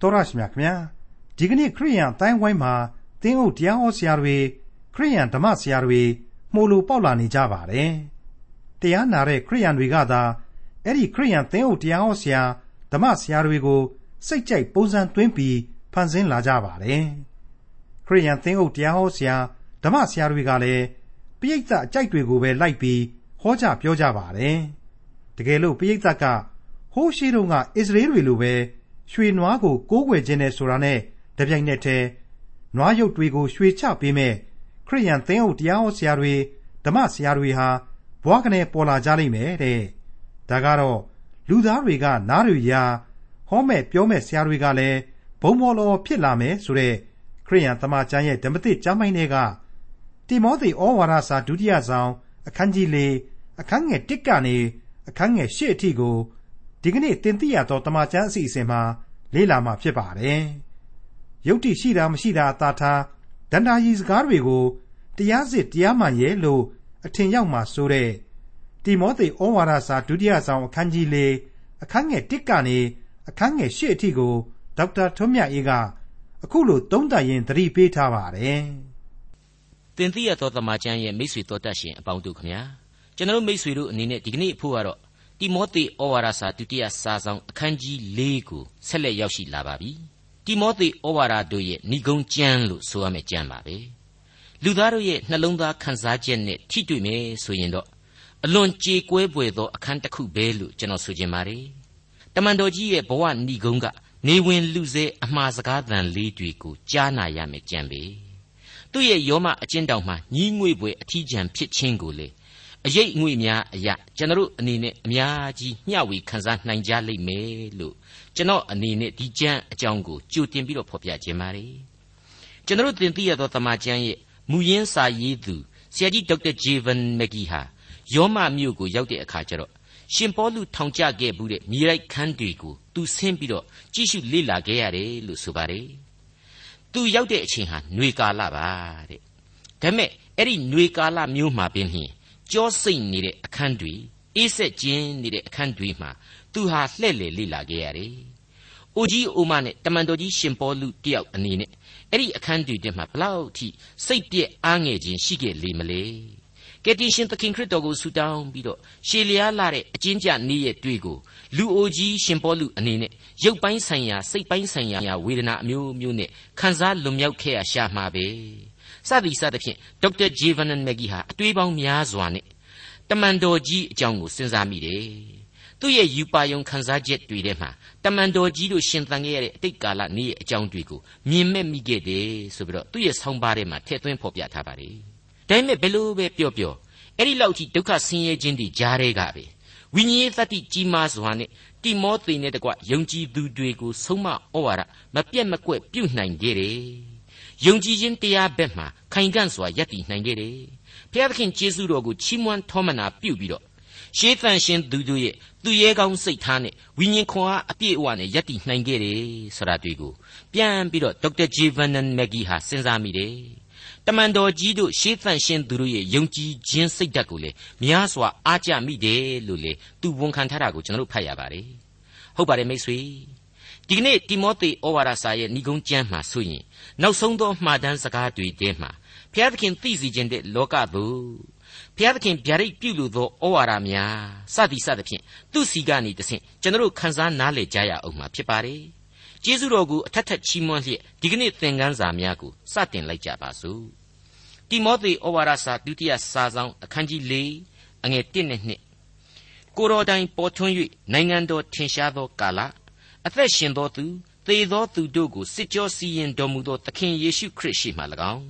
တော်ရရှိမြခင်ဗျာဒီကနေ့ခရိယန်တိုင်းဝိုင်းမှာသင်းအုပ်တရားဟောဆရာတွေခရိယန်ဓမ္မဆရာတွေမှုလိုပေါက်လာနေကြပါတယ်တရားနာတဲ့ခရိယန်တွေကသာအဲ့ဒီခရိယန်သင်းအုပ်တရားဟောဆရာဓမ္မဆရာတွေကို စိတ်ကြိုက်ပုံစံသွင်းပြီးဖန်ဆင်းလာကြပါတယ်ခရိယန်သင်းအုပ်တရားဟောဆရာဓမ္မဆရာတွေကလည်းပိဋကအကြိုက်တွေကိုပဲလိုက်ပြီးဟောကြပြောကြပါတယ်တကယ်လို့ပိဋကကဟိုးရှိတုန်းကအစ္စရေးတွေလိုပဲ ရွှေနွားကို ကိုးကွယ်ခြင်းနဲ့ဆိုတာနဲ့ တပြိုင်နက်တည်း နွားရုပ်တွေကို ရွှေချပေးမဲ့ခရိယန်သင်းအုပ်တရားဟောဆရာတွေ ဓမ္မဆရာတွေဟာ ဘွားကနေပေါ်လာကြလိမ့်မယ်တဲ့ ဒါကတော့ လူသားတွေက နားတွေရာဟောမဲ့ပြောမဲ့ဆရာတွေကလည်း ဘုံဘော်လော်ဖြစ်လာမယ်ဆိုတဲ့ ခရိယန်သမာကျမ်းရဲ့ ဓမ္မသစ်ကျမ်းပိုင်းတွေကတိမောသေဩဝါဒစာ ဒုတိယဆောင် အခန်းကြီး ၄ အခန်းငယ် ၁ ကနေ အခန်းငယ် ၈ အထိကို ဒီကနေ့တင်ပြရသောတမန်ကျမ်းအစီအစဉ်မှာ လေ့လာမှာဖြစ်ပါတယ်။ယုတ်တိရှိတာမရှိတာအသာထားဒန္တာရီစကားတွေကိုတရားစစ်တရားမှန်ရဲ့လို့အထင်ရောက်မှဆိုတဲ့တိမောသေဩဝါဒစာဒုတိယဆောင်အခန်းကြီး၄အခန်းငယ်၁ကနေအခန်းငယ်၈အထိကိုဒေါက်တာထွန်းမြတ်အေးကအခုလိုသုံးသပ်ရင်းသတိပေးထားပါတယ်။တင်ပြရသောတမန်ကျမ်းရဲ့မိတ်ဆွေတော်တတ်ရှင်အပေါင်းတို့ခမညာကျွန်တော်မိတ်ဆွေတို့အနေနဲ့ဒီကနေ့အဖို့ကတော့ တိမောသေဩဝါဒစာဒုတိယစာဆောင်အခန်းကြီး၄ကိုဆက်လက်ရောက်ရှိလာပါပြီတိမောသေဩဝါဒတို့ရဲ့ဏိဂုံးကျမ်းလို့ဆိုရမယ့်ကျမ်းပါပဲလူသားတို့ရဲ့နှလုံးသားခံစားချက်နဲ့ထိတွေ့မယ်ဆိုရင်တော့အလွန်ကြေကွဲပွေသောအခန်းတစ်ခုပဲလို့ကျွန်တော်ဆိုချင်ပါတယ်တမန်တော်ကြီးရဲ့ဘဝဏိဂုံးကနေဝင်လူစဲအမှားစကားသံလေးတွေကိုကြားနာရမယ်ကြံပေသူ့ရဲ့ယောမအကျဉ်းတောင်မှညီးငွေ့ပွေအထီးကျန်ဖြစ်ခြင်းကိုလေ အရေးငွေများအရာကျွန်တော်အနေနဲ့အများကြီးမျှဝေခံစားနိုင်ကြလိမ့်မယ်လို့ကျွန်တော်အနေနဲ့ဒီကျမ်းအကြောင်းကိုကြိုတင်ပြီးတော့ဖော်ပြခြင်းပါတယ်ကျွန်တော်တင်ပြရသောတမန်ကျမ်းရဲ့မူရင်းစာရေးသူဆရာကြီးဒေါက်တာဂျေဗန်မက်ဂီဟာယောမမြို့ကိုရောက်တဲ့အခါကျတော့ရှင်ပေါလုထောင်ကျခဲ့ဘူးတဲ့မြေရိုက်ခန်းတွေကိုသူဆင်းပြီးတော့ကြည့်ရှုလေ့လာခဲ့ရတယ်လို့ဆိုပါတယ်သူရောက်တဲ့အချိန်ဟာຫນွေကာလပါတဲ့ဒါပေမဲ့အဲ့ဒီຫນွေကာလမျိုးမှာပင်ဖြင့် ကြောစိတ်နေတဲ့အခန်းတွေအေးဆက်ကျင်းနေတဲ့အခန်းတွေမှာသူဟာလှဲ့လေလေ့လာခဲ့ရတယ်။အိုကြီးအိုမနဲ့တမန်တော်ကြီးရှင်ပေါလုတယောက်အနေနဲ့အဲ့ဒီအခန်းတွေထဲမှာဘလောက်ထိစိတ်ပြည့်အားငယ်ခြင်းရှိခဲ့လေမလဲ။ကယ်တင်ရှင်သခင်ခရစ်တော်ကိုဆုတောင်းပြီးတော့ရှေလျားလာတဲ့အကျဉ်းကျနေ့ရဲ့တွေ့ကိုလူအိုကြီးရှင်ပေါလုအနေနဲ့ရုပ်ပိုင်းဆိုင်ရာစိတ်ပိုင်းဆိုင်ရာဝေဒနာအမျိုးမျိုးနဲ့ခံစားလွန်မြောက်ခဲ့ရရှာမှာပဲ။ စသည်စသဖြင့်ဒေါက်တာဂျေဗန်နန်မက်ဂီဟာအတွေးပေါင်းများစွာနဲ့တမန်တော်ကြီးအကြောင်းကိုစဉ်းစားမိတယ်။သူ့ရဲ့ယူပါယုံခန်းစားချက်တွေထဲမှာတမန်တော်ကြီးတို့ရှင်သန်ခဲ့ရတဲ့အတိတ်ကာလနေ့ရဲ့အကြောင်းတွေကိုမြင်မဲ့မိခဲ့တယ်ဆိုပြီးတော့သူ့ရဲ့ဆောင်းပါးထဲမှာထည့်သွင်းဖော်ပြထားပါတယ်။ဒါပေမဲ့ဘယ်လိုပဲပြောပြောအဲ့ဒီလောက်ထိဒုက္ခဆင်းရဲခြင်းတွေကြားတဲ့ကပဲဝိညာဉ်ရေးသတ္တိကြီးမားစွာနဲ့တိမောသေနဲ့တကွယုံကြည်သူတွေကိုဆုံးမဩဝါဒမပြတ်မကွက်ပြုတ်နိုင်ခဲ့တယ် ယုံကြည်ခြင်းတရားဘက်မှာခိုင်ခံ့စွာယက်တည်နိုင်ခဲ့တယ်။ဘုရားသခင်ကျေးဇူးတော်ကိုချီးမွမ်းထောမနာပြုပြီးတော့ရှေးသန့်ရှင်သူတို့ရဲ့သူရဲကောင်းစိတ်ထားနဲ့ဝိညာဉ်ခွန်အားအပြည့်အဝနဲ့ယက်တည်နိုင်ခဲ့တယ်ဆိုတာတွေ့ကိုပြန်ပြီးတော့ဒေါက်တာဂျေဗန်နန်မက်ဂီဟာစဉ်းစားမိတယ်။တမန်တော်ကြီးတို့ရှေးသန့်ရှင်သူတို့ရဲ့ယုံကြည်ခြင်းစိတ်ဓာတ်ကိုလေများစွာအားကြမိတယ်လို့လေသူဝန်ခံထားတာကိုကျွန်တော်တို့ဖတ်ရပါတယ်။ဟုတ်ပါတယ်မိတ်ဆွေ ဒီကနေ့တိမောသေဩဝါဒစာရဲ့ဏိဂုံးကျမ်းမှာဆိုရင်နောက်ဆုံးသောမှားတမ်းစကားတွေထဲမှာဘုရားသခင်သိစီခြင်းတဲ့လောကသူဘုရားသခင်ဗျာဒိတ်ပြုလို့သောဩဝါဒများစသည်စသဖြင့်သူစီကနေတဆင့်ကျွန်တော်ခန်းစားနားလေကြရအောင်မှာဖြစ်ပါတယ်ကျေးဇူးတော်ကိုအထက်ထက်ချီးမွမ်းလျက်ဒီကနေ့သင်ခန်းစာများကိုစတင်လိုက်ကြပါစို့တိမောသေဩဝါဒစာဒုတိယစာဆောင်အခန်းကြီး၄အငယ်၁နဲ့၂ကိုတော်တိုင်ပေါ်ထွန်း၍နိုင်ငံတော်ထင်ရှားသောကာလ အသက်ရှင်သောသူသေသောသူတို့ကိုစစ်ကြောစီရင်တော်မူသောသခင်ယေရှုခရစ်ရှိမှ၎င်း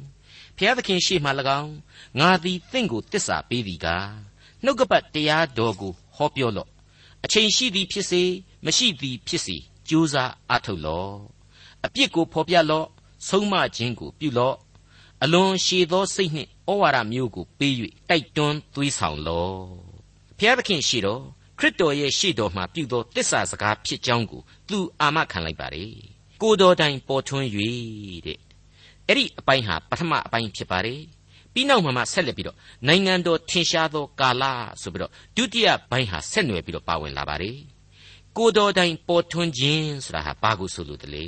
ဖျားသခင်ရှိမှ၎င်းငါသည်သင်ကိုတစ္ဆာပေးသည်ကားနှုတ်ကပတ်တရားတော်ကိုဟောပြောလော့အချိန်ရှိသည်ဖြစ်စေမရှိသည်ဖြစ်စေကြိုးစားအားထုတ်လော့အပြစ်ကိုဖော်ပြလော့ဆုံးမခြင်းကိုပြုလော့အလွန်ရှည်သောစိတ်နှင့်ဩဝါဒမျိုးကိုပေး၍တိုက်တွန်းသွေးဆောင်လော့ဖျားသခင်ရှိတော် ခရစ်တော်ရဲ့ရှေ့တော်မှာပြုသောတစ္ဆာစကားဖြစ်ကြောင်းကိုသူအာမခံလိုက်ပါတယ်ကိုတော်တိုင်ပေါ်ထွန်း၍တဲ့အဲ့ဒီအပိုင်းဟာပထမအပိုင်းဖြစ်ပါတယ်ပြီးနောက်မှမှဆက်လက်ပြီးတော့နိုင်ငံတော်ထင်ရှားသောကာလဆိုပြီးတော့ဒုတိယပိုင်းဟာဆက်နွယ်ပြီးတော့ပါဝင်လာပါတယ်ကိုတော်တိုင်ပေါ်ထွန်းခြင်းဆိုတာဟာဘာကိုဆိုလိုတလဲ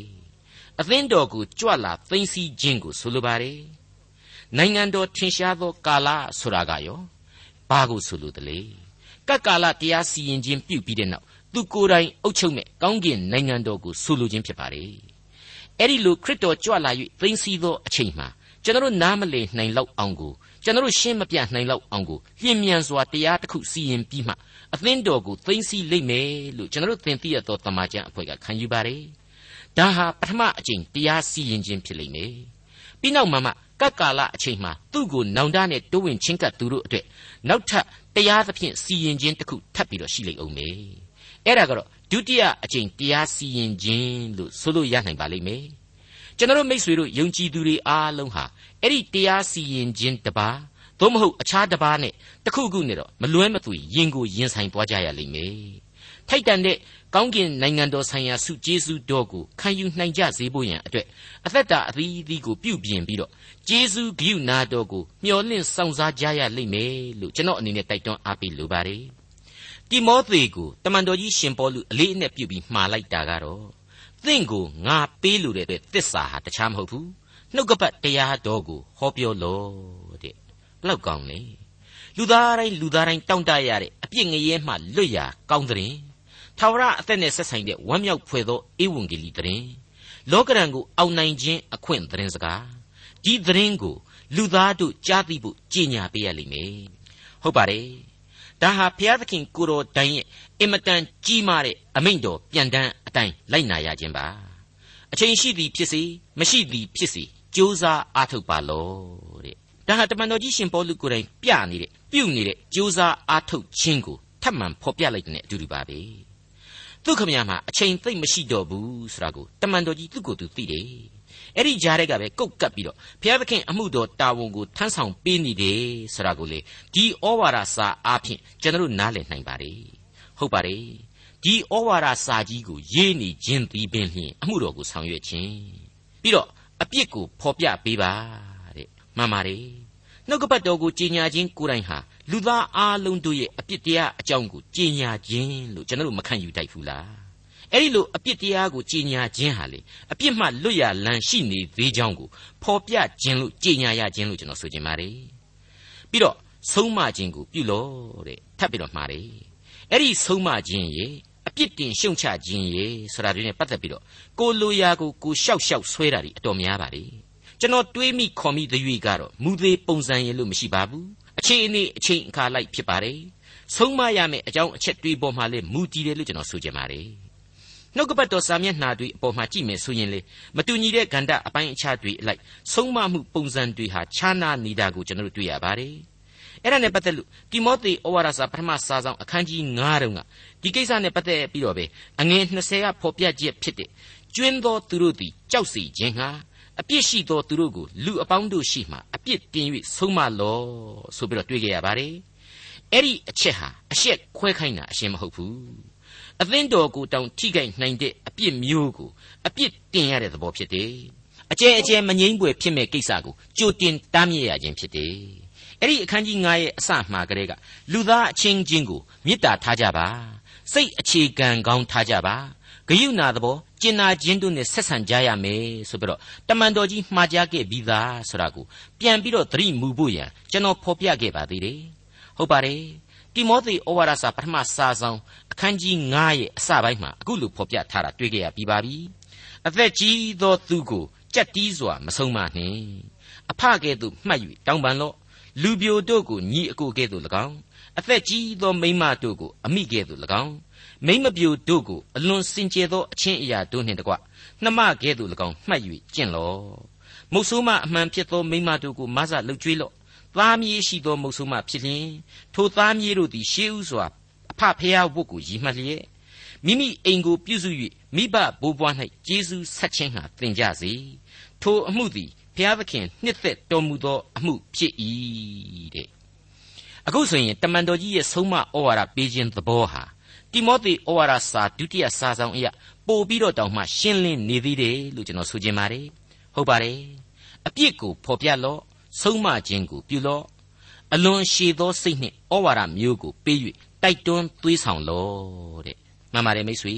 အသင်းတော်ကိုကြွလာသိမ်းဆည်းခြင်းကိုဆိုလိုပါတယ်နိုင်ငံတော်ထင်ရှားသောကာလဆိုတာကရောဘာကိုဆိုလိုတလဲ ကပ်ကာလတရားစီရင်ခြင်းပြုပြီးတဲ့နောက်သူကိုယ်တိုင်အုပ်ချုပ်မဲ့ကောင်းကင်နိုင်ငံတော်ကိုဆိုလိုခြင်းဖြစ်ပါတယ်အဲ့ဒီလိုခရစ်တော်ကြွလာ၍သိမ်းဆည်းသောအချိန်မှာကျွန်တော်နားမလည်နိုင်လောက်အောင်ကိုကျွန်တော်ရှင်းမပြနိုင်လောက်အောင်ကိုလျင်မြန်စွာတရားတစ်ခုစီရင်ပြီးမှအသင်းတော်ကိုသိမ်းဆည်းလိမ့်မယ်လို့ကျွန်တော်သင်သိရသောတမန်ကျန်အဖွဲ့ကခံယူပါတယ်ဒါဟာပထမအကြိမ်တရားစီရင်ခြင်းဖြစ်လိမ့်မယ်ပြီးနောက်မှမှကပ်ကာလအချိန်မှာသူ့ကိုနောင်တနဲ့တိုးဝင်ချင်းကပ်သူတို့အတွက်နောက်ထပ် တရားသဖြင့်စီရင်ခြင်းတစ်ခုထပ်ပြီးတော့ရှိလိမ့်အောင်မယ်အဲ့ဒါကတော့ဒုတိယအကြိမ်တရားစီရင်ခြင်းလို့ဆိုလို့ရနိုင်ပါလိမ့်မယ်ကျွန်တော်မိษွေတို့ယုံကြည်သူတွေအားလုံးဟာအဲ့ဒီတရားစီရင်ခြင်းတပါးသို့မဟုတ်အခြားတပါးနဲ့တခုခုနဲ့တော့မလွဲမသွေရင်ကိုရင်ဆိုင်သွားကြရလိမ့်မယ်ထိုက်တန်တဲ့ ကောင်းကင်နိုင်ငံတော်ဆိုင်ရာစုကျေးဇူးတော်ကိုခံယူနိုင်ကြစေဖို့ရန်အတွက်အသက်တာအသီးသီးကိုပြုပြင်ပြီးတော့ကျေးဇူးဂရုနာတော်ကိုမျှော်လင့်ဆောင်စားကြရလိမ့်မယ်လို့ကျွန်တော်အနေနဲ့တိုက်တွန်းအားပေးလိုပါတယ်တိမောသေကိုတမန်တော်ကြီးရှင်ပေါလုအလေးအနက်ပြုပြီးမှာလိုက်တာကတော့သင်ကိုငါပေးလို့တဲ့သစ္စာဟာတခြားမဟုတ်ဘူးနှုတ်ကပတ်တရားတော်ကိုဟောပြောလို့တဲ့ဘလောက်ကောင်းလဲလူသားတိုင်းလူသားတိုင်းတောင့်တရတဲ့အပြစ်ငရဲမှလွတ်ရာကောင်းတဲ့ ထာဝရအသက်နဲ့ဆက်ဆိုင်တဲ့ဝမ်းမြောက်ဖွယ်သောဧဝံဂေလိသတင်းလောကရန်ကိုအောင်နိုင်ခြင်းအခွင့်သတင်းစကားဒီသတင်းကိုလူသားတို့ကြားသိဖို့ကြင်ညာပေးရလိမ့်မယ်ဟုတ်ပါတယ်ဒါဟာဘုရားသခင်ကိုတော်တိုင်ရဲ့အင်မတန်ကြီးမားတဲ့အမိန့်တော်ပြန်တန်းအတိုင်းလိုက်နာရခြင်းပါအချိန်ရှိသည်ဖြစ်စေမရှိသည်ဖြစ်စေကြိုးစားအားထုတ်ပါလောတဲ့ဒါဟာတမန်တော်ကြီးရှင်ပေါလုကိုယ်တိုင်ပြနေတဲ့ပြုနေတဲ့ကြိုးစားအားထုတ်ခြင်းကိုထပ်မံဖော်ပြလိုက်တဲ့အတူတူပါပဲ သူခမရမှာအချိန်သိမ့်မရှိတော့ဘူးဆိုတာကိုတမန်တော်ကြီးသူ့ကိုယ်သူသိတယ်အဲ့ဒီကြားတဲ့ကပဲကုတ်ကပ်ပြီးတော့ဘုရားသခင်အမှုတော်တာဝန်ကိုထမ်းဆောင်ပေးနေတယ်ဆိုတာကိုလေဒီဩဝါဒစာအားဖြင့်ကျွန်တော်နားလည်နိုင်ပါတယ်ဟုတ်ပါတယ်ဒီဩဝါဒစာကြီးကိုရေးနေခြင်းသည်ပင်ဖြင့်အမှုတော်ကိုဆောင်ရွက်ခြင်းပြီးတော့အပြစ်ကိုဖော်ပြပေးပါတဲ့မှန်ပါတယ်နှုတ်ကပတ်တော်ကိုကြီးညာခြင်းကိုယ်တိုင်ဟာ လူသားအားလုံးတို့ရဲ့အပြစ်တရားအကြောင်းကိုကြီးညာခြင်းလို့ကျွန်တော်တို့မခံယူတိုက်ဘူးလားအဲ့ဒီလိုအပြစ်တရားကိုကြီးညာခြင်းဟာလေအပြစ်မှလွတ်ရလန်းရှိနေသေးကြောင်းကိုဖော်ပြခြင်းလို့ကြီးညာရခြင်းလို့ကျွန်တော်ဆိုချင်ပါတယ်ပြီးတော့ဆုံးမခြင်းကိုပြုလို့တဲ့ထပ်ပြီးတော့မှာတယ်အဲ့ဒီဆုံးမခြင်းရဲ့အပြစ်တင်ရှုံချခြင်းရဲ့ဆိုတာတွေနဲ့ပတ်သက်ပြီးတော့ကိုလိုရာကိုကိုရှောက်ရှောက်ဆွဲတာတွေအတော်များပါလေကျွန်တော်တွေးမိခေါ်မိတဲ့၍ကတော့မူသေးပုံစံရဲ့လို့မရှိပါဘူး အခြေအနေအချိန်အခါလိုက်ဖြစ်ပါတယ်ဆုံးမရမယ့်အကြောင်းအချက်တွေးပေါ်မှာလဲမူတည်တယ်လို့ကျွန်တော်ဆိုချင်ပါတယ်နှုတ်ကပတ်တော်စာမျက်နှာတွေအပေါ်မှာကြည့်မယ်ဆိုရင်လေမတူညီတဲ့ဂန္ဓအပိုင်းအခြားတွေအလိုက်ဆုံးမမှုပုံစံတွေဟာခြားနားနေတာကိုကျွန်တော်တို့တွေ့ရပါတယ်အဲ့ဒါနဲ့ပတ်သက်လို့တိမောသေဩဝါဒစာပထမစာဆောင်အခန်းကြီး9တုန်းကဒီကိစ္စနဲ့ပတ်သက်ပြီးတော့ပဲအငယ်20ကဖော်ပြချက်ဖြစ်တဲ့ကျွင်းသောသူတို့သည်ကြောက်စီခြင်းဟာ အပြစ်ရှိသောသူတို့ကိုလူအပေါင်းတို့ရှိမှအပြစ်တင်၍ဆုံးမလောဆိုပြီးတော့တွေ့ကြရပါတယ်အဲ့ဒီအချက်ဟာအရှက်ခွဲခိုင်းတာအရှင်းမဟုတ်ဘူးအသင်းတော်ကိုတောင်ထိခိုက်နိုင်တဲ့အပြစ်မျိုးကိုအပြစ်တင်ရတဲ့သဘောဖြစ်တယ်အကျဲအကျဲမငိမ့်ပွေဖြစ်မဲ့ကိစ္စကိုကြိုတင်တားမြစ်ရခြင်းဖြစ်တယ်အဲ့ဒီအခန်းကြီး9ရဲ့အစမှာကလေးကလူသားအချင်းချင်းကိုမေတ္တာထားကြပါစိတ်အခြေခံကောင်းထားကြပါဂယုဏသဘော ကျင်နာခြင်းတို့နဲ့ဆက်ဆံကြရမယ်ဆိုပြီးတော့တမန်တော်ကြီးမှာကြားခဲ့ပြီးသားဆိုတာကိုပြန်ပြီးတော့သတိမူဖို့ရန်ကျွန်တော်ဖော်ပြခဲ့ပါသေးတယ်ဟုတ်ပါတယ်တိမောသေဩဝါဒစာပထမစာဆောင်အခန်းကြီး9ရဲ့အစပိုင်းမှာအခုလိုဖော်ပြထားတာတွေ့ကြရပြီးပါပြီအသက်ကြီးသောသူကိုကြက်တီးစွာမဆုံးမနှင့်အဖကဲ့သို့မှတ်၍တောင်းပန်လော့လူပြိုတို့ကိုညီအကိုကဲ့သို့၎င်းအသက်ကြီးသောမိန်းမတို့ကိုအမိကဲ့သို့၎င်း မိမပြိုတို့ကိုအလွန်စင်ကြယ်သောအချင်းအရာတို့နှင့်တကွနှမကဲ့သို့၎င်းမှတ်၍ကျင့်လော့မုတ်ဆိုးမအမှန်ဖြစ်သောမိမတို့ကိုမဆလှုပ်ကြွေးလော့သားမြေးရှိသောမုတ်ဆိုးမဖြစ်လျင်ထိုသားမြေးတို့သည်ရှေးဥစွာအဖဖရာဝတ်ကိုရည်မှတ်လျက်မိမိအိမ်ကိုပြုစု၍မိဘဘိုးဘွား၌ကျေးဇူးဆက်ခြင်းဟာသင်ကြစေထိုအမှုသည်ဘုရားသခင်နှစ်သက်တော်မူသောအမှုဖြစ်၏တဲ့အခုဆိုရင်တမန်တော်ကြီးရဲ့ဆုံးမဩဝါဒပေးခြင်းသဘောဟာ တိမောသေဩဝါဒစာဒုတိယစာဆောင်အရာပို့ပြီးတော့တောင်မှရှင်းလင်းနေသေးတယ်လို့ကျွန်တော်ဆိုချင်ပါတယ်ဟုတ်ပါတယ်အပြစ်ကိုဖော်ပြလော့ဆုံးမခြင်းကိုပြုလော့အလွန်ရှည်သောစိတ်နှင့်ဩဝါဒမျိုးကိုပေး၍တိုက်တွန်းသွေးဆောင်လော့တဲ့မှန်ပါတယ်မိတ်ဆွေ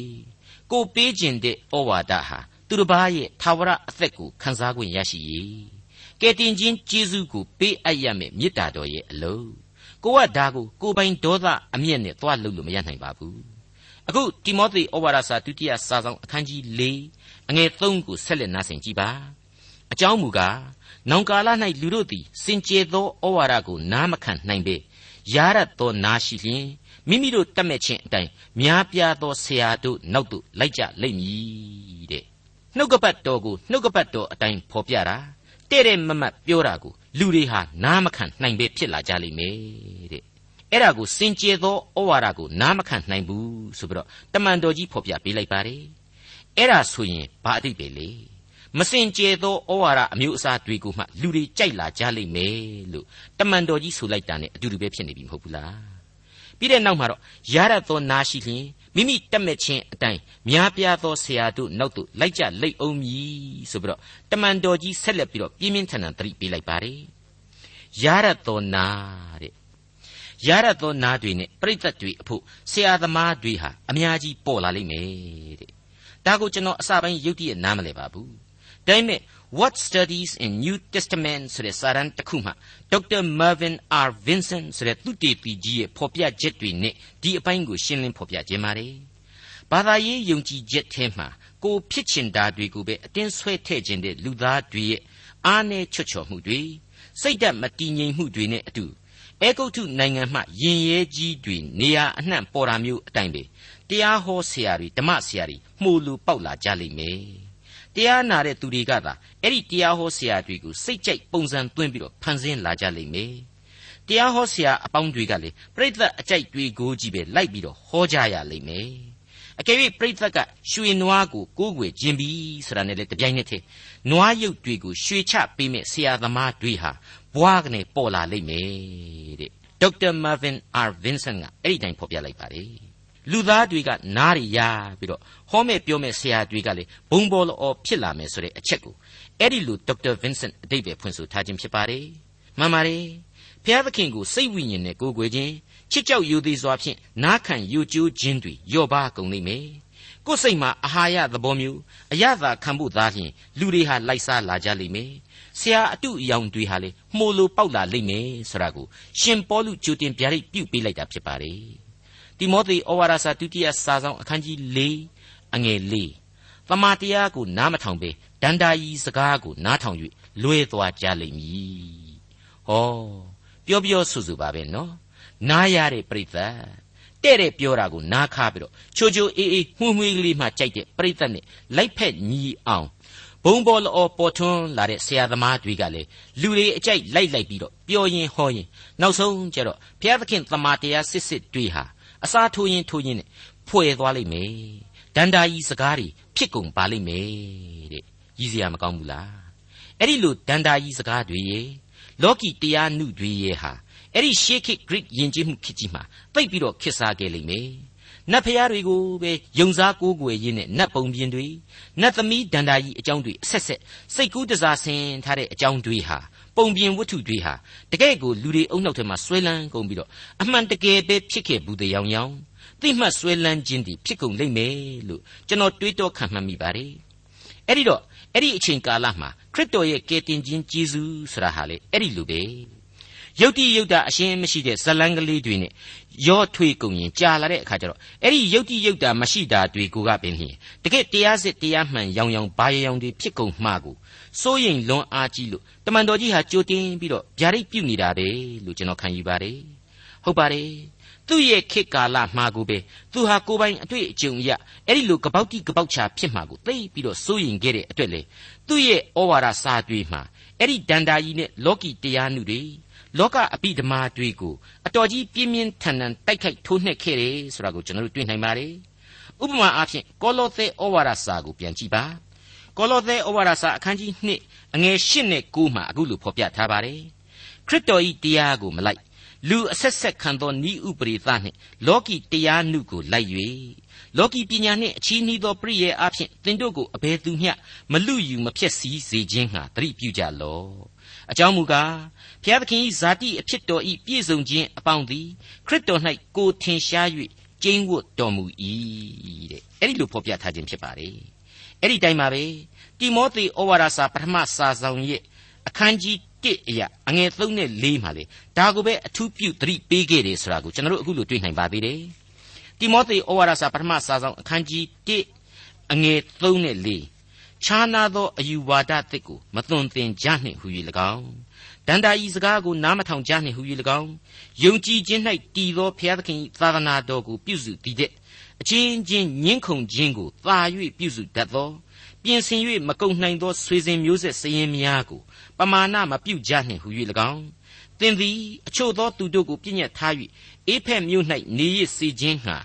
ကိုပေးခြင်းတဲ့ဩဝါဒဟာသူတစ်ပါးရဲ့သာဝရအသက်ကိုခံစား권ရရှိရေးကယ်တင်ခြင်းကျေးဇူးကိုပေးအပ်ရမယ်မေတ္တာတော်ရဲ့အလုံး ကိုကဒါကိုကိုပိုင်ဒေါသအမျက်နဲ့သွားလုပ်လို့မရနိုင်ပါဘူးအခုတိမောသေဩဝါဒစာဒုတိယစာဆောင်အခန်းကြီး၄အငယ်၃ကိုဆက်လက်နားဆင်ကြည့်ပါအကြောင်းမူကားနောင်ကာလ၌လူတို့သည်စင်ကြယ်သောဩဝါဒကိုနားမခံနိုင်ပေယာရတ်သောနာရှိလျင်မိမိတို့တတ်မဲ့ခြင်းအတိုင်းများပြားသောဆရာတို့နောက်သို့လိုက်ကြလိမ့်မည်တဲ့နှုတ်ကပတ်တော်ကိုနှုတ်ကပတ်တော်အတိုင်းဖော်ပြတာတဲ့တဲ့မမတ်ပြောတာကို လူတွေဟာနားမခံနိုင်ပဲဖြစ်လာကြလိမ့်မယ်တဲ့အဲ့ဒါကိုစင်ကြယ်သောဩဝါဒကိုနားမခံနိုင်ဘူးဆိုပြီးတော့တမန်တော်ကြီးဖော်ပြပေးလိုက်ပါတယ်အဲ့ဒါဆိုရင်ဘာအတိတ်ပဲလေမစင်ကြယ်သောဩဝါဒအမျိုးအစားတွေကိုမှလူတွေကြိုက်လာကြလိမ့်မယ်လို့တမန်တော်ကြီးဆိုလိုက်တာ ਨੇ အတူတူပဲဖြစ်နေပြီမဟုတ်ဘူးလားပြီးတဲ့နောက်မှာတော့ရရသောနာရှိလျင် မိမိတက်မဲ့ခြင်းအတိုင်းများပြားသောဆရာတို့နောက်သို့လိုက်ကြလိမ့်အောင်မည်ဆိုပြီးတော့တမန်တော်ကြီးဆက်လက်ပြီးတော့ပြင်းပြင်းထန်ထန်သတိပေးလိုက်ပါတယ်ရရသောနာတဲ့ရရသောနာတွေနဲ့ပြိဿတ်တွေအဖို့ဆရာသမားတွေဟာအများကြီးပေါ်လာလိမ့်မယ်တဲ့ဒါကိုကျွန်တော်အစပိုင်းရုပ်တရက်နားမလဲပါဘူးဒါပေမဲ့ What Studies in New Testament ဆိုတဲ့စာတမ်းတစ်ခုမှဒေါက်တာ Mervyn R Vincent ဆိုတဲ့သူတေပီကြီးရဲ့ဖော်ပြချက်တွေနဲ့ဒီအပိုင်းကိုရှင်းလင်းဖော်ပြခြင်းပါတယ်။ဘာသာရေးယုံကြည်ချက်ထဲမှာကိုဖြစ်ချင်တာတွေကိုပဲအတင်းဆွဲထည့်ခြင်းတဲ့လူသားတွေရဲ့အားနည်းချွတ်ချော်မှုတွေစိတ်ဓာတ်မတည်ငြိမ်မှုတွေနဲ့အတူအဲဂုတ်ထုနိုင်ငံမှယင်ရဲကြီးတွေနေရာအနှံ့ပေါ်တာမျိုးအတိုင်းပဲတရားဟောဆရာတွေဓမ္မဆရာတွေမှုလူပေါက်လာကြလိမ့်မယ် တရားနာတဲ့သူတွေကသာအဲ့ဒီတရားဟောဆရာတွေကိုစိတ်ကြိုက်ပုံစံသွင်းပြီးတော့ဖန်ဆင်းလာကြလိမ့်မယ်တရားဟောဆရာအပေါင်းတွေကလည်းပြိဿအကြိုက်တွေကိုကြီးပဲလိုက်ပြီးတော့ဟောကြရလိမ့်မယ်အကယ်၍ပြိဿကရွှေနွားကိုကိုးကွယ်ခြင်းပြီးဆိုတာနဲ့လေတပြိုင်နက်တည်းနွားရုပ်တွေကိုရွှေချပေးမဲ့ဆရာသမားတွေဟာဘွားကနေပေါ်လာလိမ့်မယ်တဲ့ဒေါက်တာမာဗင်အာဗင်ဆန်ကအဲ့ဒီတိုင်းဖော်ပြလိုက်ပါတယ် လူသားတွေကနားရရပြီးတော့ဟောမဲ့ပြောမဲ့ဆရာတွေကလည်းဘုံဘောလောဖြစ်လာမယ်ဆိုတဲ့အချက်ကိုအဲ့ဒီလိုဒေါက်တာဗင်ဆန့်အတိတ်ပဲဖွင့်ဆိုထားခြင်းဖြစ်ပါတယ်မှန်ပါတယ်ဖျားသခင်ကိုစိတ်ဝိညာဉ်နဲ့ကိုးကွယ်ခြင်းချစ်ကြောက်ယူသည်စွာဖြင့်နားခံယူကျိုးခြင်းတွေလျော့ပါကုန်လိမ့်မယ်ကိုယ်စိတ်မှာအာဟာရသဘောမျိုးအရသာခံဖို့သားဖြင့်လူတွေဟာလိုက်စားလာကြလိမ့်မယ်ဆရာအတုအယောင်တွေဟာလေမှုလိုပေါက်လာလိမ့်မယ်ဆိုတာကိုရှင်ပေါလုကြိုတင်ဗျာဒိတ်ပြုပေးလိုက်တာဖြစ်ပါတယ် တိမောသေဩဝါဒစာဒုတိယစာဆောင်အခန်းကြီး၄အငယ်၄တမန်တရားကိုနားမထောင်ပေဒန္တာယီစကားကိုနားထောင်၍လွဲသွားကြလိမ့်မည်ဟောပြောပြောဆူဆူပါပဲနော်နားရတဲ့ပြိဿတဲ့တဲ့ပြောတာကိုနားခါပြီးတော့ချိုချိုအေးအေးမှုမှုကလေးမှကြိုက်တဲ့ပြိဿနဲ့လိုက်ဖက်ညီအောင်ဘုံဘောလောပေါ်ထွန်းလာတဲ့ဆရာသမားတွေကလည်းလူတွေအကြိုက်လိုက်လိုက်ပြီးတော့ပြောရင်ဟောရင်နောက်ဆုံးကျတော့ဘုရားသခင်သမာတရားစစ်စစ်တွေဟာ အစားထိုးရင်ထိုးရင်နဲ့ဖွယ်သွားလိမ့်မယ်ဒန္တာကြီးစကားတွေဖြစ်ကုန်ပါလိမ့်မယ်တဲ့ရည်စရာမကောင်းဘူးလားအဲ့ဒီလိုဒန္တာကြီးစကားတွေရေလောကီတရားနုတွေရေဟာအဲ့ဒီရှေးခေတ် Greek ယဉ်ကျေးမှုခေတ်ကြီးမှာတိတ်ပြီးတော့ခေတ်စားခဲ့လိမ့်မယ်နတ်ဖျားတွေကိုပဲယုံစားကိုးကွယ်ရင်းနဲ့နတ်ပုံပြင်တွေနတ်သမီးဒန္တာကြီးအကြောင်းတွေအဆက်ဆက်စိတ်ကူးတစားဆင်ထားတဲ့အကြောင်းတွေဟာ ပုံပြင်ဝတ္ထုတွေဟာတကယ့်ကိုလူတွေအုံနောက်ထဲမှာဆွဲလန်းကုန်ပြီးတော့အမှန်တကယ်ပဲဖြစ်ခဲ့ဘူးတဲ့ရောင်ရောင်သိမှတ်ဆွဲလန်းခြင်းတွေဖြစ်ကုန်လိမ့်မယ်လို့ကျွန်တော်တွေးတောခံမှတ်မိပါတယ်အဲ့ဒီတော့အဲ့ဒီအချိန်ကာလမှာခရစ်တော်ရဲ့ကယ်တင်ခြင်းကျေးဇူးဆိုတာဟာလေအဲ့ဒီလိုပဲ ယုတ်တိယုတ်တာအရှင်းမရှိတဲ့ဇလန်းကလေးတွေနဲ့ရောထွေးကုန်ရင်ကြာလာတဲ့အခါကျတော့အဲ့ဒီယုတ်တိယုတ်တာမရှိတာတွေကိုကပင်လျင်တကယ်တရားစစ်တရားမှန်ရောင်ရောင်ဘာရောင်တွေဖြစ်ကုန်မှကိုစိုးရိမ်လွန်အားကြီးလို့တမန်တော်ကြီးဟာကြိုတင်ပြီးတော့ဗျာဒိတ်ပြုနေတာပဲလို့ကျွန်တော်ခံယူပါတယ်ဟုတ်ပါတယ်သူ့ရဲ့ခေတ်ကာလမှာကိုပဲသူဟာကိုယ်ပိုင်အတွေ့အကြုံအရအဲ့ဒီလိုကပောက်တိကပောက်ချဖြစ်မှာကိုသိပြီးတော့စိုးရင်ခဲ့တဲ့အတွက်လေသူ့ရဲ့ဩဝါဒစာတွေမှာအဲ့ဒီဒန္တာကြီးနဲ့လောကီတရားနုတွေ လောကအပိဓမာတွေကိုအတော်ကြီးပြင်းပြင်းထန်ထန်တိုက်ခိုက်ထိုးနှက်ခဲ့တယ်ဆိုတာကိုကျွန်တော်တို့တွေ့နိုင်ပါတယ်ဥပမာအားဖြင့်ကောလောသဲဩဝါဒစာကိုပြန်ကြည့်ပါကောလောသဲဩဝါဒစာအခန်းကြီး2အငယ်8နဲ့9မှာအခုလိုဖော်ပြထားပါတယ်ခရစ်တော်ဤတရားကိုမလိုက်လူအဆက်ဆက်ခံသောဤဥပရိသနှင့်လောကီတရားနုကိုလိုက်၍လောကီပညာနှင့်အချီးနှီးသောပရိယေအဖြစ်သင်တို့ကိုအဘယ်သူမျှမလူယူမဖြစ်စည်းစေခြင်းဟာတတိပြုကြလော့ အကြောင်းမူကားဘုရားသခင်၏ဇာတိအဖြစ်တော်၏ပြည့်စုံခြင်းအပေါင်းသည်ခရစ်တော်၌ကိုထင်ရှား၍ကျိန်းဝတ်တော်မူ၏တဲ့အဲ့ဒီလိုဖော်ပြထားခြင်းဖြစ်ပါတယ်အဲ့ဒီတိုင်းမှာပဲတိမောသေဩဝါဒစာပထမစာဆောင်ရဲ့အခန်းကြီး1အရာအငယ်3နဲ့4မှာလေဒါကိုပဲအထူးပြုသတိပေးခဲ့တယ်ဆိုတာကိုကျွန်တော်တို့အခုလိုတွေ့နိုင်ပါသေးတယ်တိမောသေဩဝါဒစာပထမစာဆောင်အခန်းကြီး1အငယ်3နဲ့4 ခြားနာသောအယူဝါဒသစ်ကိုမသွန်သင်ကြနှင့်ဟူ၍၎င်းဒန္တာဤစကားကိုနားမထောင်ကြနှင့်ဟူ၍၎င်းယုံကြည်ခြင်း၌တည်သောဘုရားသခင်၏သာသနာတော်ကိုပြုစုတည်တဲ့အချင်းချင်းညှင်းခုန်ခြင်းကိုသာ၍ပြုစုတတ်သောပြင်ဆင်၍မကုန်နိုင်သောဆွေစဉ်မျိုးဆက်စည်ရင်များကိုပမာဏမပြုကြနှင့်ဟူ၍၎င်းသင်သည်အချို့သောသူတို့ကိုပြည့်ညတ်ထား၍အေဖက်မြို့၌နေရစေခြင်းဟာ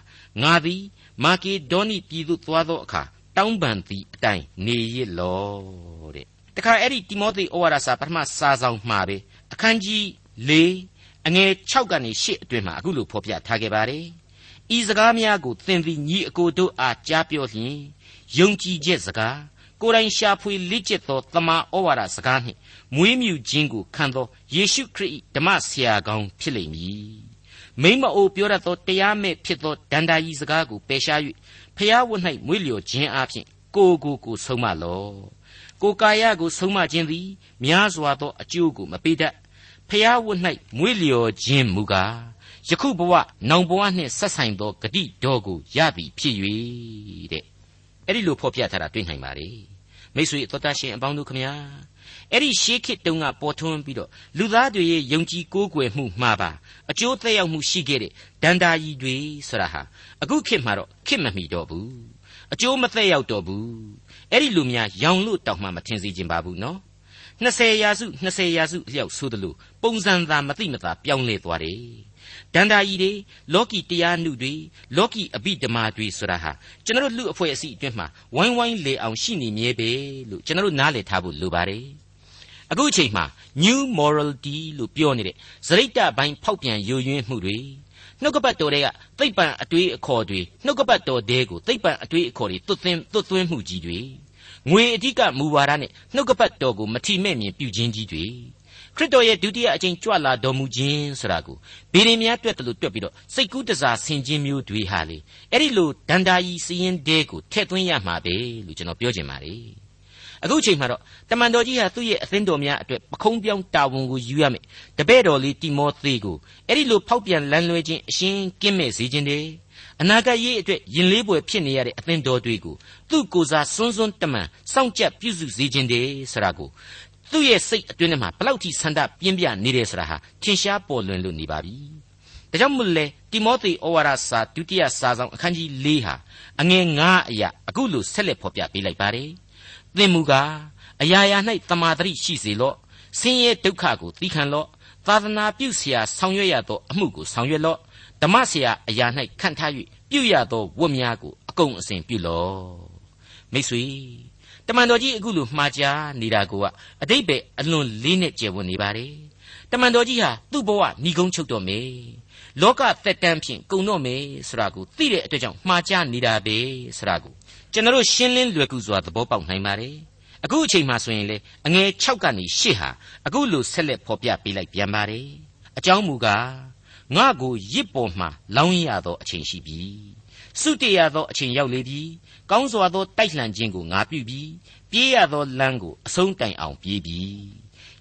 ငါသည်မာကေဒေါနိပြည်သို့သွားသောအခါ တောင်းပန်သည်အတိုင်းနေရလောတဲ့တခါအဲ့ဒီတိမောသေဩဝါဒစာပထမစာဆောင်မှာပဲအခန်းကြီး၄အငယ်6ကနေ8အတွင်းမှာအခုလိုဖော်ပြထားခဲ့ပါတယ်ဤစကားများကိုသင်သည်ညီအကိုတို့အားကြားပြောလျင်ယုံကြည်ချက်စကားကိုယ်တိုင်ရှာဖွေလက်ကျက်သောတမန်ဩဝါဒစကားနှင့်မွေးမြူခြင်းကိုခံသောယေရှုခရစ်ဓမ္မဆရာကောင်းဖြစ်လိမ့်မည်မိမအိုပြောရသောတရားမဲ့ဖြစ်သောဒန္တာကြီးစကားကိုပယ်ရှား၍ ဖျားဝတ်၌မွေးလျော်ခြင်းအပြင်ကိုကိုကိုဆုံးမလောကိုကာယကိုဆုံးမခြင်းသည်များစွာသောအကျိုးကိုမပေးတတ်ဖျားဝတ်၌မွေးလျော်ခြင်းမူကားယခုဘဝနောင်ဘဝနှင့်ဆက်ဆိုင်သောဂတိတော်ကိုရသည်ဖြစ်၍တဲ့အဲ့ဒီလိုဖော်ပြထားတာတွေ့နိုင်ပါ रे မိတ်ဆွေအတော်တရှင်အပေါင်းတို့ခမညာ အဲ့ဒီရှေးခေတ်တုန်းကပေါ်ထွန်းပြီးတော့လူသားတွေရဲ့ယုံကြည်ကိုးကွယ်မှုမှားပါအကျိုးသက်ရောက်မှုရှိခဲ့တဲ့ဒန္တာကြီးတွေဆိုတာဟာအခုခေတ်မှာတော့ခေတ်မမီတော့ဘူးအကျိုးမသက်ရောက်တော့ဘူးအဲ့ဒီလူများရောင်လို့တောင်မှမထင်စေခြင်းပါဘူးနော်20ရာစု20ရာစုလျောက်ဆိုသလိုပုံစံသာမသိမသာပြောင်းလဲသွားတယ် ဒန္တာကြီးတွေလောကီတရားနှုတွေလောကီအဘိဓမ္မာတွေဆိုတာဟာကျွန်တော်တို့လူအဖွဲ့အစည်းအတွင်းမှာဝိုင်းဝိုင်းလေအောင်ရှိနေမြဲပဲလို့ကျွန်တော်တို့နားလည်ထားဖို့လိုပါတယ်အခုအချိန်မှာ new morality လို့ပြောနေတဲ့ဇရိတ္တပိုင်းဖောက်ပြန်ယိုယွင်းမှုတွေနှုတ်ကပတ်တော်တွေကသိပ္ပံအတွေးအခေါ်တွေနှုတ်ကပတ်တော်တဲကိုသိပ္ပံအတွေးအခေါ်တွေသွတ်သွင်းသွတ်သွင်းမှုကြီးတွေငွေအဓိကမူဝါဒနဲ့နှုတ်ကပတ်တော်ကိုမထီမဲ့မြင်ပြုခြင်းကြီးတွေ ခရစ်တော်ရဲ့ဒုတိယအကြိမ်ကြွလာတော်မူခြင်းဆိုတာကိုဗေဒင်များတွက်တယ်လို့တွက်ပြီးတော့စိတ်ကူးတစားဆင်ခြင်းမျိုးတွေဟာလေအဲ့ဒီလိုဒန္တာကြီးစည်ရင်တဲကိုထည့်သွင်းရမှာပဲလို့ကျွန်တော်ပြောချင်ပါတယ်အခုချိန်မှာတော့တမန်တော်ကြီးဟာသူ့ရဲ့အသင်းတော်များအတွက်ပခုံးပြောင်းတာဝန်ကိုယူရမယ်တပည့်တော်လေးတိမောသေကိုအဲ့ဒီလိုဖောက်ပြန်လန်းလွဲခြင်းအရှင်းကင်းမဲ့စေခြင်းတယ်အနာဂတ်ရေးအတွက်ယင်လေးပွဲဖြစ်နေရတဲ့အသင်းတော်တွေကိုသူ့ကိုယ်စားစွန်းစွန်းတမန်စောင့်ကြပ်ပြုစုစေခြင်းတယ်ဆိုတာကို သူ့ရဲ့စိတ်အတွင်းထဲမှာဘလောက်ထိဆန္ဒပြင်းပြနေတယ်ဆိုတာဟာထင်ရှားပေါ်လွင်လွတ်နေပါပြီ။ဒါကြောင့်မို့လဲတိမောသေဩဝါဒစာဒုတိယစာဆောင်အခန်းကြီး၄ဟာအငယ်9အရာအခုလိုဆက်လက်ဖော်ပြပေးလိုက်ပါတယ်။သင်မူကားအရာရာ၌တမာတိရှိစေလော့ဆင်းရဲဒုက္ခကိုသီးခံလော့သာသနာပြုဆရာဆောင်ရွက်ရသောအမှုကိုဆောင်ရွက်လော့ဓမ္မဆရာအရာ၌ခံထား၍ပြုရသောဝတ်များကိုအကုန်အစဉ်ပြုလော့မိတ်ဆွေ တမန်တော်ကြီးအခုလိုမှားကြားနေတာကအတိတ်ပဲအလွန်လေးနဲ့ကျယ်ဝန်းနေပါတယ်တမန်တော်ကြီးဟာသူ့ဘဝဏီကုန်းချုပ်တော့မယ်လောကသက်တမ်းဖြင့်ကုံတော့မယ်ဆိုတာကိုသိတဲ့အတွက်ကြောင့်မှားကြားနေတာပဲဆိုတာကိုကျွန်တော်ရှင်းလင်းလွယ်ကူစွာသဘောပေါက်နိုင်ပါတယ်အခုအချိန်မှဆိုရင်လေအငယ်6ကနေ8ဟာအခုလိုဆက်လက်ဖော်ပြပေးလိုက်ပြန်ပါတယ်အကြောင်းမူကားငါကိုရစ်ပေါ်မှလောင်းရသောအချိန်ရှိပြီစုတည်ရသောအချိန်ရောက်လေပြီ ကောင်းစွာသောတိုက်လှန်ခြင်းကိုငါပြုပြီးပြေးရသောလမ်းကိုအဆုံးတိုင်အောင်ပြေးပြီ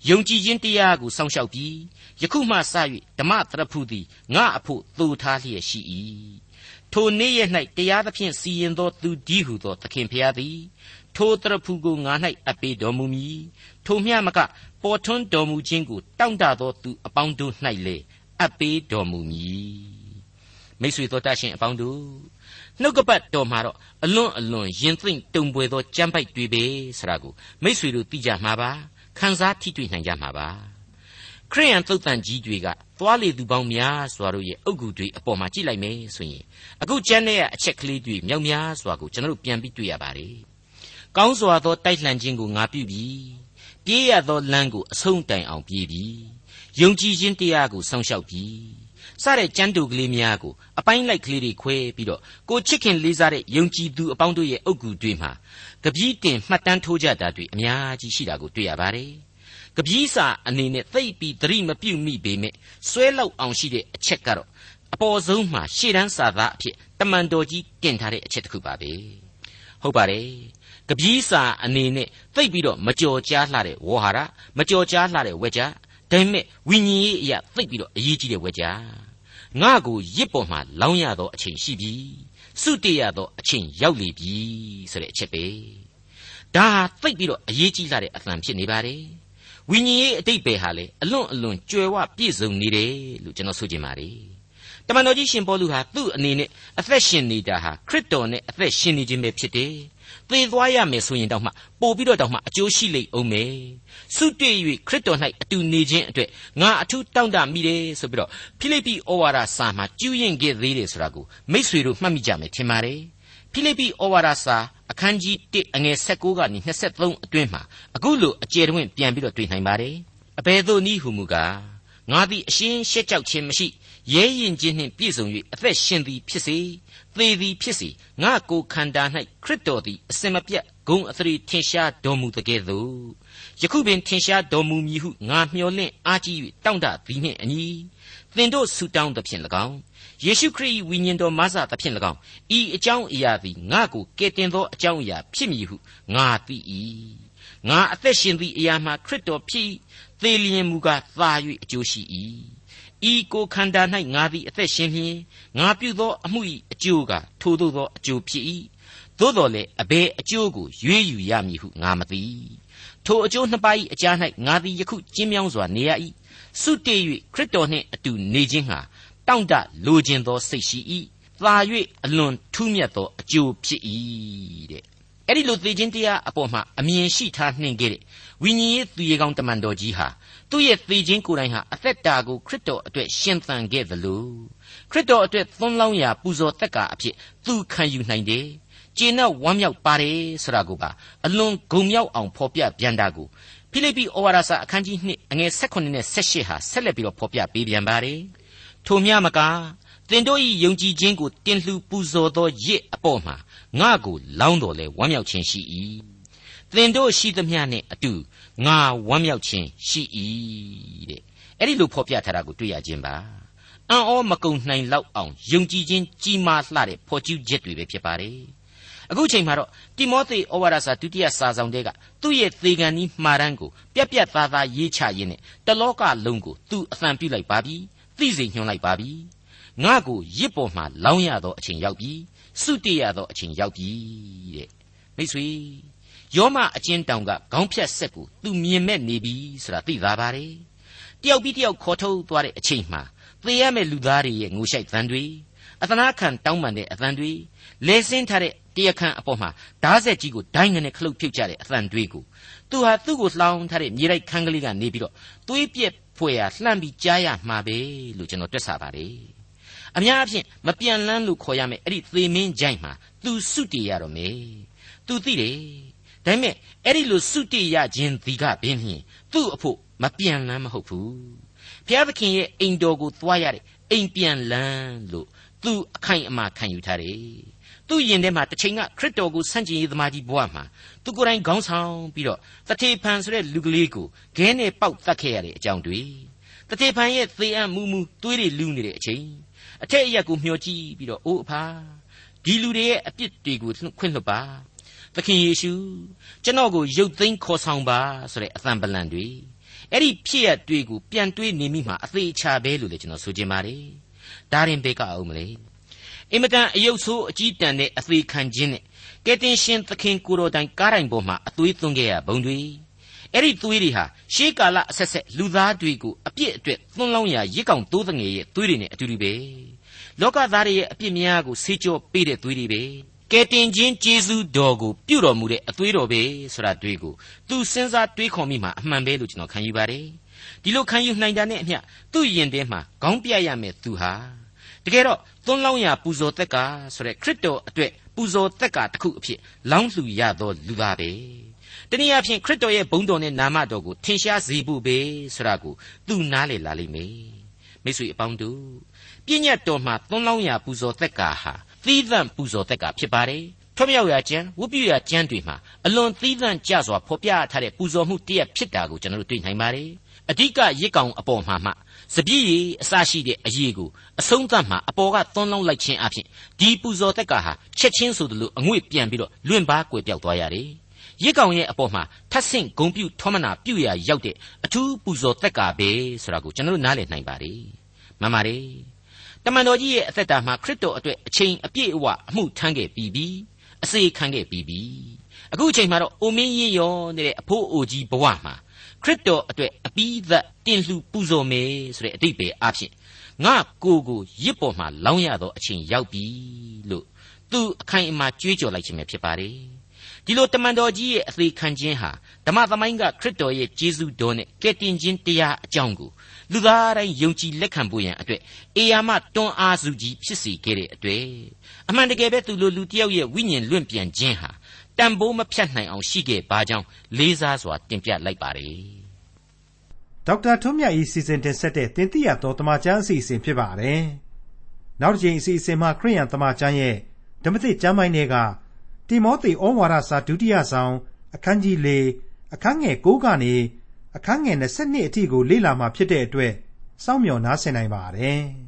ယုံကြည်ခြင်းတရားကိုစောင့်ရှောက်ပြီးယခုမှစ၍ဓမ္မတရဖူသည်ငါအဖို့သိုထားလျက်ရှိ၏ထိုနေ့ရက်၌တရားသဖြင့်စီရင်သောသူဒီဟုသောသခင်ဖျားသည်ထိုတရဖူကိုငါ၌အပေးတော်မူမည်ထိုမျှမကပေါ်ထွန်းတော်မူခြင်းကိုတောင့်တသောသူအပေါင်းတို့၌လေအပေးတော်မူမည်မိတ်ဆွေတို့တတ်ရှင်အပေါင်းတို့ နှုတ်ကပတ်တော်မှာတော့အလွန်အလွန်ရင်သိမ့်တုံပွေသောကြမ်းပိုက်တွေပဲဆိုတာကိုမိษွေတို့သိကြမှာပါခံစားထိတွေ့နိုင်ကြမှာပါခရိယန်သုတ်တန်ကြီးတွေကသွားလေသူပေါင်းများစွာတို့ရဲ့အုတ်ဂူတွေအပေါ်မှာကြည့်လိုက်မယ်ဆိုရင်အခုကျမ်းထဲကအချက်ကလေးတွေမြောက်များစွာကိုကျွန်တော်တို့ပြန်ပြီးတွေ့ရပါတယ်ကောင်းစွာသောတိုက်လှန်ခြင်းကိုငါပြုပြီးပြေးရသောလမ်းကိုအဆုံးတိုင်အောင်ပြေးပြီးယုံကြည်ခြင်းတရားကိုစောင့်ရှောက်ပြီး စတဲ့ကျမ်းတူကလေးများကိုအပိုင်းလိုက်ကလေးတွေခွဲပြီးတော့ကိုချစ်ခင်လေးစားတဲ့ယုံကြည်သူအပေါင်းတို့ရဲ့အုပ်ကူတွေမှာကပီးတင်မှတ်တမ်းထိုးကြတာတွေအများကြီးရှိတာကိုတွေ့ရပါတယ်။ကပီးစာအနေနဲ့သိပ်ပြီးသတိမပြုတ်မိပေမဲ့ဆွဲလောက်အောင်ရှိတဲ့အချက်ကတော့အအပေါ်ဆုံးမှာရှေ့တန်းစာသားအဖြစ်တမန်တော်ကြီးတင်ထားတဲ့အချက်တစ်ခုပါပဲဟုတ်ပါတယ်ကပီးစာအနေနဲ့သိပ်ပြီးတော့မကြော်ကြားလှတဲ့ဝေါ်ဟာရမကြော်ကြားလှတဲ့ဝက်ကြဒါပေမဲ့ဝိညာဉ်ရေးအရာသိပ်ပြီးတော့အရေးကြီးတဲ့ဝက်ကြ ငါကိုရစ်ပေါ်မှာလောင်းရသောအချိန်ရှိပြီစုတည်ရသောအချိန်ရောက်လေပြီဆိုတဲ့အချက်ပဲဒါသိပ်ပြီးတော့အရေးကြီးလာတဲ့အသံဖြစ်နေပါတယ်ဝိညာဉ်ရေးအတိတ်ပဲဟာလေအလွန်အလွန်ကြွယ်ဝပြည့်စုံနေတယ်လို့ကျွန်တော်ဆိုချင်ပါတယ်တမန်တော်ကြီးရှင်ပေါလုဟာသူ့အနေနဲ့အသက်ရှင်နေတာဟာခရစ်တော်နဲ့အသက်ရှင်နေခြင်းပဲဖြစ်တယ် သေသွားရမယ်ဆိုရင်တောင်မှပို့ပြီးတော့တောင်မှအကျိုးရှိလိမ့်အောင်မယ်စုတည်၍ခရစ်တော်၌အတူနေခြင်းအတွက်ငါအထူးတောင့်တမိတယ်ဆိုပြီးတော့ဖိလိပ္ပိဩဝါဒစာမှာကျူးရင်ခဲ့သေးတယ်ဆိုတာကိုမိษွေတို့မှတ်မိကြမယ်ထင်ပါတယ်ဖိလိပ္ပိဩဝါဒစာအခန်းကြီး1အငယ်16ကနေ23အတွင်းမှာအခုလိုအကျယ်တွင်ပြန်ပြီးတော့တွေ့နိုင်ပါတယ်အဘယ်သို့နည်းဟုမူကားငါသည်အရှင်းရှက်ကြောက်ခြင်းမရှိရဲရင်ခြင်းနှင့်ပြည့်စုံ၍အသက်ရှင်သည်ဖြစ်စေ သေသည်ဖြစ်စေငါကိုယ်ခန္ဓာ၌ခရစ်တော်သည်အစင်မပြတ်ဂုံအသရေထင်ရှားတော်မူတကဲ့သို့ယခုပင်ထင်ရှားတော်မူမည်ဟုငါမျှော်လင့်အားကြီး၍တောင့်တသည်နှင့်အညီသင်တို့ဆုတောင်းသဖြင့်၎င်းယေရှုခရစ်၏ဝိညာဉ်တော်မဆသဖြင့်၎င်းဤအကြောင်းအရာသည်ငါကိုကယ်တင်သောအကြောင်းအရာဖြစ်မည်ဟုငါသိ၏ငါအသက်ရှင်သည့်အရာမှာခရစ်တော်ဖြစ်သေလျင်မူကားသာ၍အကျိုးရှိ၏ ဤကိုခန္ဓာ၌ငါသည်အသက်ရှင်လျင်ငါပြုသောအမှု၏အကျိုးကထိုသို့သောအကျိုးဖြစ်၏သို့တော်လည်းအဘယ်အကျိုးကိုရွေးယူရမည်ဟုငါမသိထိုအကျိုးနှစ်ပါး၏အကြား၌ငါသည်ယခုကျင်းမြောင်းစွာနေရ၏စုတည်၍ခရစ်တော်နှင့်အတူနေခြင်းဟာတောင့်တလိုခြင်းသောစိတ်ရှိ၏သာ၍အလွန်ထူးမြတ်သောအကျိုးဖြစ်၏တဲ့အဲ့ဒီလိုသေခြင်းတရားအပေါ်မှာအမြင်ရှိထားနှင်ခဲ့တဲ့ ဝိညာဉ်ရေးသူရေကောင်းတမန်တော်ကြီးဟာသူ့ရဲ့သေခြင်းကိုယ်တိုင်ဟာအသက်တာကိုခရစ်တော်အတွက်ရှင်သန်ခဲ့သလိုခရစ်တော်အတွက်သွန်းလောင်းရာပူဇော်သက်ကာအဖြစ်သူခံယူနိုင်တယ်ကျေနပ်ဝမ်းမြောက်ပါတယ်ဆိုတာကိုပါအလွန်ဂုံမြောက်အောင်ဖော်ပြပြန်တာကိုဖိလိပ္ပိဩဝါဒစာအခန်းကြီး2အငယ်16နဲ့18ဟာဆက်လက်ပြီးတော့ဖော်ပြပေးပြန်ပါတယ်ထိုမြမကသင်တို့၏ယုံကြည်ခြင်းကိုတင်လှူပူဇော်သောရစ်အပေါ်မှာငါကိုလောင်းတော်လဲဝမ်းမြောက်ခြင်းရှိ၏ သင်တို့ရှိသမျှနှင့်အတူငါဝမ်းမြောက်ခြင်းရှိ၏တဲ့အဲ့ဒီလိုဖော်ပြထားတာကိုတွေ့ရခြင်းပါအံ့ဩမကုံနိုင်လောက်အောင်ယုံကြည်ခြင်းကြီးမားလှတဲ့ဖော်ကျူးချက်တွေပဲဖြစ်ပါတယ်အခုချိန်မှာတော့တိမောသေဩဝါဒစာဒုတိယစာဆောင်တဲကသူ့ရဲ့သေခံဤမှားတန်းကိုပြက်ပြက်သားသားရေးချရင်းနဲ့တလောကလုံးကိုသူအသံပြုလိုက်ပါပြီသိစေညွှန်လိုက်ပါပြီငါကိုရစ်ပေါ်မှာလောင်းရသောအချိန်ရောက်ပြီစုတည်ရသောအချိန်ရောက်ပြီတဲ့မိတ်ဆွေ ယောမအချင်းတောင်ကခေါင်းဖြတ်ဆက်ကိုသူမြင်မဲ့နေပြီဆိုတာသိသာပါတယ်တယောက်ပြီးတယောက်ခေါ်ထုတ်သွားတဲ့အချိန်မှာသေရမယ့်လူသားတွေရဲ့ငိုရှိုက်သံတွေအသနာခံတောင်းပန်တဲ့အသံတွေလဲဆင်းထားတဲ့တရားခံအပေါ်မှာဓာတ်ဆက်ကြီးကိုဒိုင်းငနဲ့ခလုတ်ဖြုတ်ကြတဲ့အသံတွေကိုသူဟာသူ့ကိုလှောင်ထားတဲ့မြေလိုက်ခန်းကလေးကနေပြီးတော့သွေးပြက်ဖွယ်ဟာလှမ်းပြီးကြားရမှာပဲလို့ကျွန်တော်တွက်ဆပါတယ်အများအဖြစ်မပြန်လန်းလို့ခေါ်ရမယ်အဲ့ဒီသေမင်းကြိုက်မှာသူစုတည်ရတော့မယ်သူသိတယ် ဒါပေမဲ့အဲ့ဒီလိုစုတည်ရခြင်းဒီကဘင်းဖြင့်သူ့အဖို့မပြန်လန်းမဟုတ်ဘူးဘုရားသခင်ရဲ့အိမ်တော်ကိုသွားရတဲ့အိမ်ပြန်လန်းလို့သူအခိုင်အမာခံယူထားတယ်သူ့ရင်ထဲမှာတစ်ချိန်ကခရစ်တော်ကိုဆန့်ကျင်ရေးသမားကြီးဘဝမှာသူကိုယ်တိုင်ခေါင်းဆောင်ပြီးတော့တထေဖန်ဆိုတဲ့လူကလေးကိုခဲနဲ့ပေါက်တတ်ခဲ့ရတဲ့အကြောင်းတွေတထေဖန်ရဲ့သေအံ့မူမူသွေးတွေလူးနေတဲ့အချိန်အထက်အရက်ကိုမျှော်ကြည့်ပြီးတော့အိုးအဖာဒီလူတွေရဲ့အပြစ်တွေကိုခွင့်လွှတ်ပါ သခင်ယေရှုကျွန်တော်ကိုရုပ်သိမ်းခေါ်ဆောင်ပါဆိုတဲ့အသံပလန်တွေအဲ့ဒီဖြစ်ရတွေကိုပြန်တွေးနေမိမှာအသေးချာပဲလို့လည်းကျွန်တော်ဆိုချင်ပါတယ်ဒါရင်ဘေကအောင်မလဲအင်မတန်အယုတ်ဆိုးအကြီးတန်တဲ့အသေးခံခြင်းနဲ့ကယ်တင်ရှင်သခင်ကိုတော်တိုင်ကားတိုင်ပေါ်မှာအသွေးသွင်းခဲ့ရဘုံတွေအဲ့ဒီသွေးတွေဟာရှေးကာလအဆက်ဆက်လူသားတွေကိုအပြစ်အတွက်သွန်းလောင်းရာရစ်ကောင်တိုးငယ်ရဲ့သွေးတွေနဲ့အတူတူပဲလောကသားတွေရဲ့အပြစ်များကိုဆေးကြောပေးတဲ့သွေးတွေပဲ ကယ်တင်ခြင်းကျေးဇူးတော်ကိုပြုတော်မူတဲ့အသွေးတော်ပဲဆိုတာတွေ့ကိုသူစဉ်းစားတွေးခေါ်မိမှာအမှန်ပဲလို့ကျွန်တော်ခံယူပါတယ်ဒီလိုခံယူနိုင်တာနဲ့အမျှသူ့ယင်ထဲမှာခေါင်းပြရမယ်သူဟာတကယ်တော့သွန်းလောင်းရာပူဇော်သက်ကာဆိုတဲ့ခရစ်တော်အတွက်ပူဇော်သက်ကာတစ်ခုအဖြစ်လောင်းလှူရသောလူသားပဲတနည်းအားဖြင့်ခရစ်တော်ရဲ့ဘုန်းတော်နဲ့နာမတော်ကိုထင်ရှားစေဖို့ပဲဆိုတာကိုသူနားလည်လာလိမ့်မယ်မိတ်ဆွေအပေါင်းတို့ပြည့်ညတ်တော်မှာသွန်းလောင်းရာပူဇော်သက်ကာဟာ သီးသန့်ပူဇော်သက်ကာဖြစ်ပါတယ်ထွတ်မြောက်ရာကျမ်းဝတ်ပြုရာကျမ်းတွေမှာအလွန်သီးသန့်ကြစွာဖော်ပြထားတဲ့ပူဇော်မှုတရက်ဖြစ်တာကိုကျွန်တော်တို့တွေ့နိုင်ပါတယ်အဓိကရစ်ကောင်အပေါ်မှာမှစပြည့်ရည်အစရှိတဲ့အရေးကိုအဆုံးသတ်မှာအပေါ်ကသွန်းလောင်းလိုက်ခြင်းအပြင်ဒီပူဇော်တက်ကဟာချက်ချင်းဆိုသလိုအငွေ့ပြန်ပြီးတော့လွင့်ပါကွယ်ပြောက်သွားရတယ်ရစ်ကောင်ရဲ့အပေါ်မှာထပ်ဆင့်ဂုံပြုထောမနာပြုရာရောက်တဲ့အထူးပူဇော်သက်ကာပဲဆိုတာကိုကျွန်တော်တို့နားလည်နိုင်ပါတယ်မှန်ပါတယ် တမန်တော်ကြီးရဲ့အသက်တာမှာခရစ်တော်အတွက်အချိန်အပြည့်အဝအမှုထမ်းခဲ့ပြီးပြီအစေခံခဲ့ပြီးပြီအခုအချိန်မှာတော့အိုမင်းရင်ရောနေတဲ့အဖိုးအိုကြီးဘဝမှာခရစ်တော်အတွက်အပိသက်တင်လှူပူဇော်မယ်ဆိုတဲ့အတိတ်ပဲအဖြစ်ငါကိုကိုရစ်ပေါ်မှာလောင်းရသောအချိန်ရောက်ပြီလို့သူအခိုင်အမာကြွေးကြော်လိုက်ခြင်းပဲဖြစ်ပါတယ် ဒီလိုတမန်တော်ကြီးရဲ့အသေးခံခြင်းဟာဓမ္မသမိုင်းကခရစ်တော်ရဲ့ကျေးဇူးတော်နဲ့ကယ်တင်ခြင်းတရားအကြောင်းကိုလူသားတိုင်းယုံကြည်လက်ခံဖို့ရန်အတွက်အေယာမတွန်းအားစုကြီးဖြစ်စေခဲ့တဲ့အတွက်အမှန်တကယ်ပဲသူလိုလူတစ်ယောက်ရဲ့ဝိညာဉ်လွင့်ပြန်ခြင်းဟာတန်ဖိုးမဖြတ်နိုင်အောင်ရှိခဲ့ပါကြောင်းလေးစားစွာတင်ပြလိုက်ပါတယ်ဒေါက်တာထွန်းမြတ်၏စီစဉ်တင်ဆက်တဲ့တင်ပြတော်တမချန်းအစီအစဉ်ဖြစ်ပါတယ်နောက်တစ်ချိန်အစီအစဉ်မှာခရိယန်တမချန်းရဲ့ဓမ္မသစ်ကျမ်းပိုင်းတွေက တိမောသေဩဝါဒစာဒုတိယဆောင်အခန်းကြီး၄အခန်းငယ်၉ကနေအခန်းငယ်22အထိကိုလေ့လာမှာဖြစ်တဲ့အတွက်စောင့်မျှော်နားဆင်နိုင်ပါတယ်။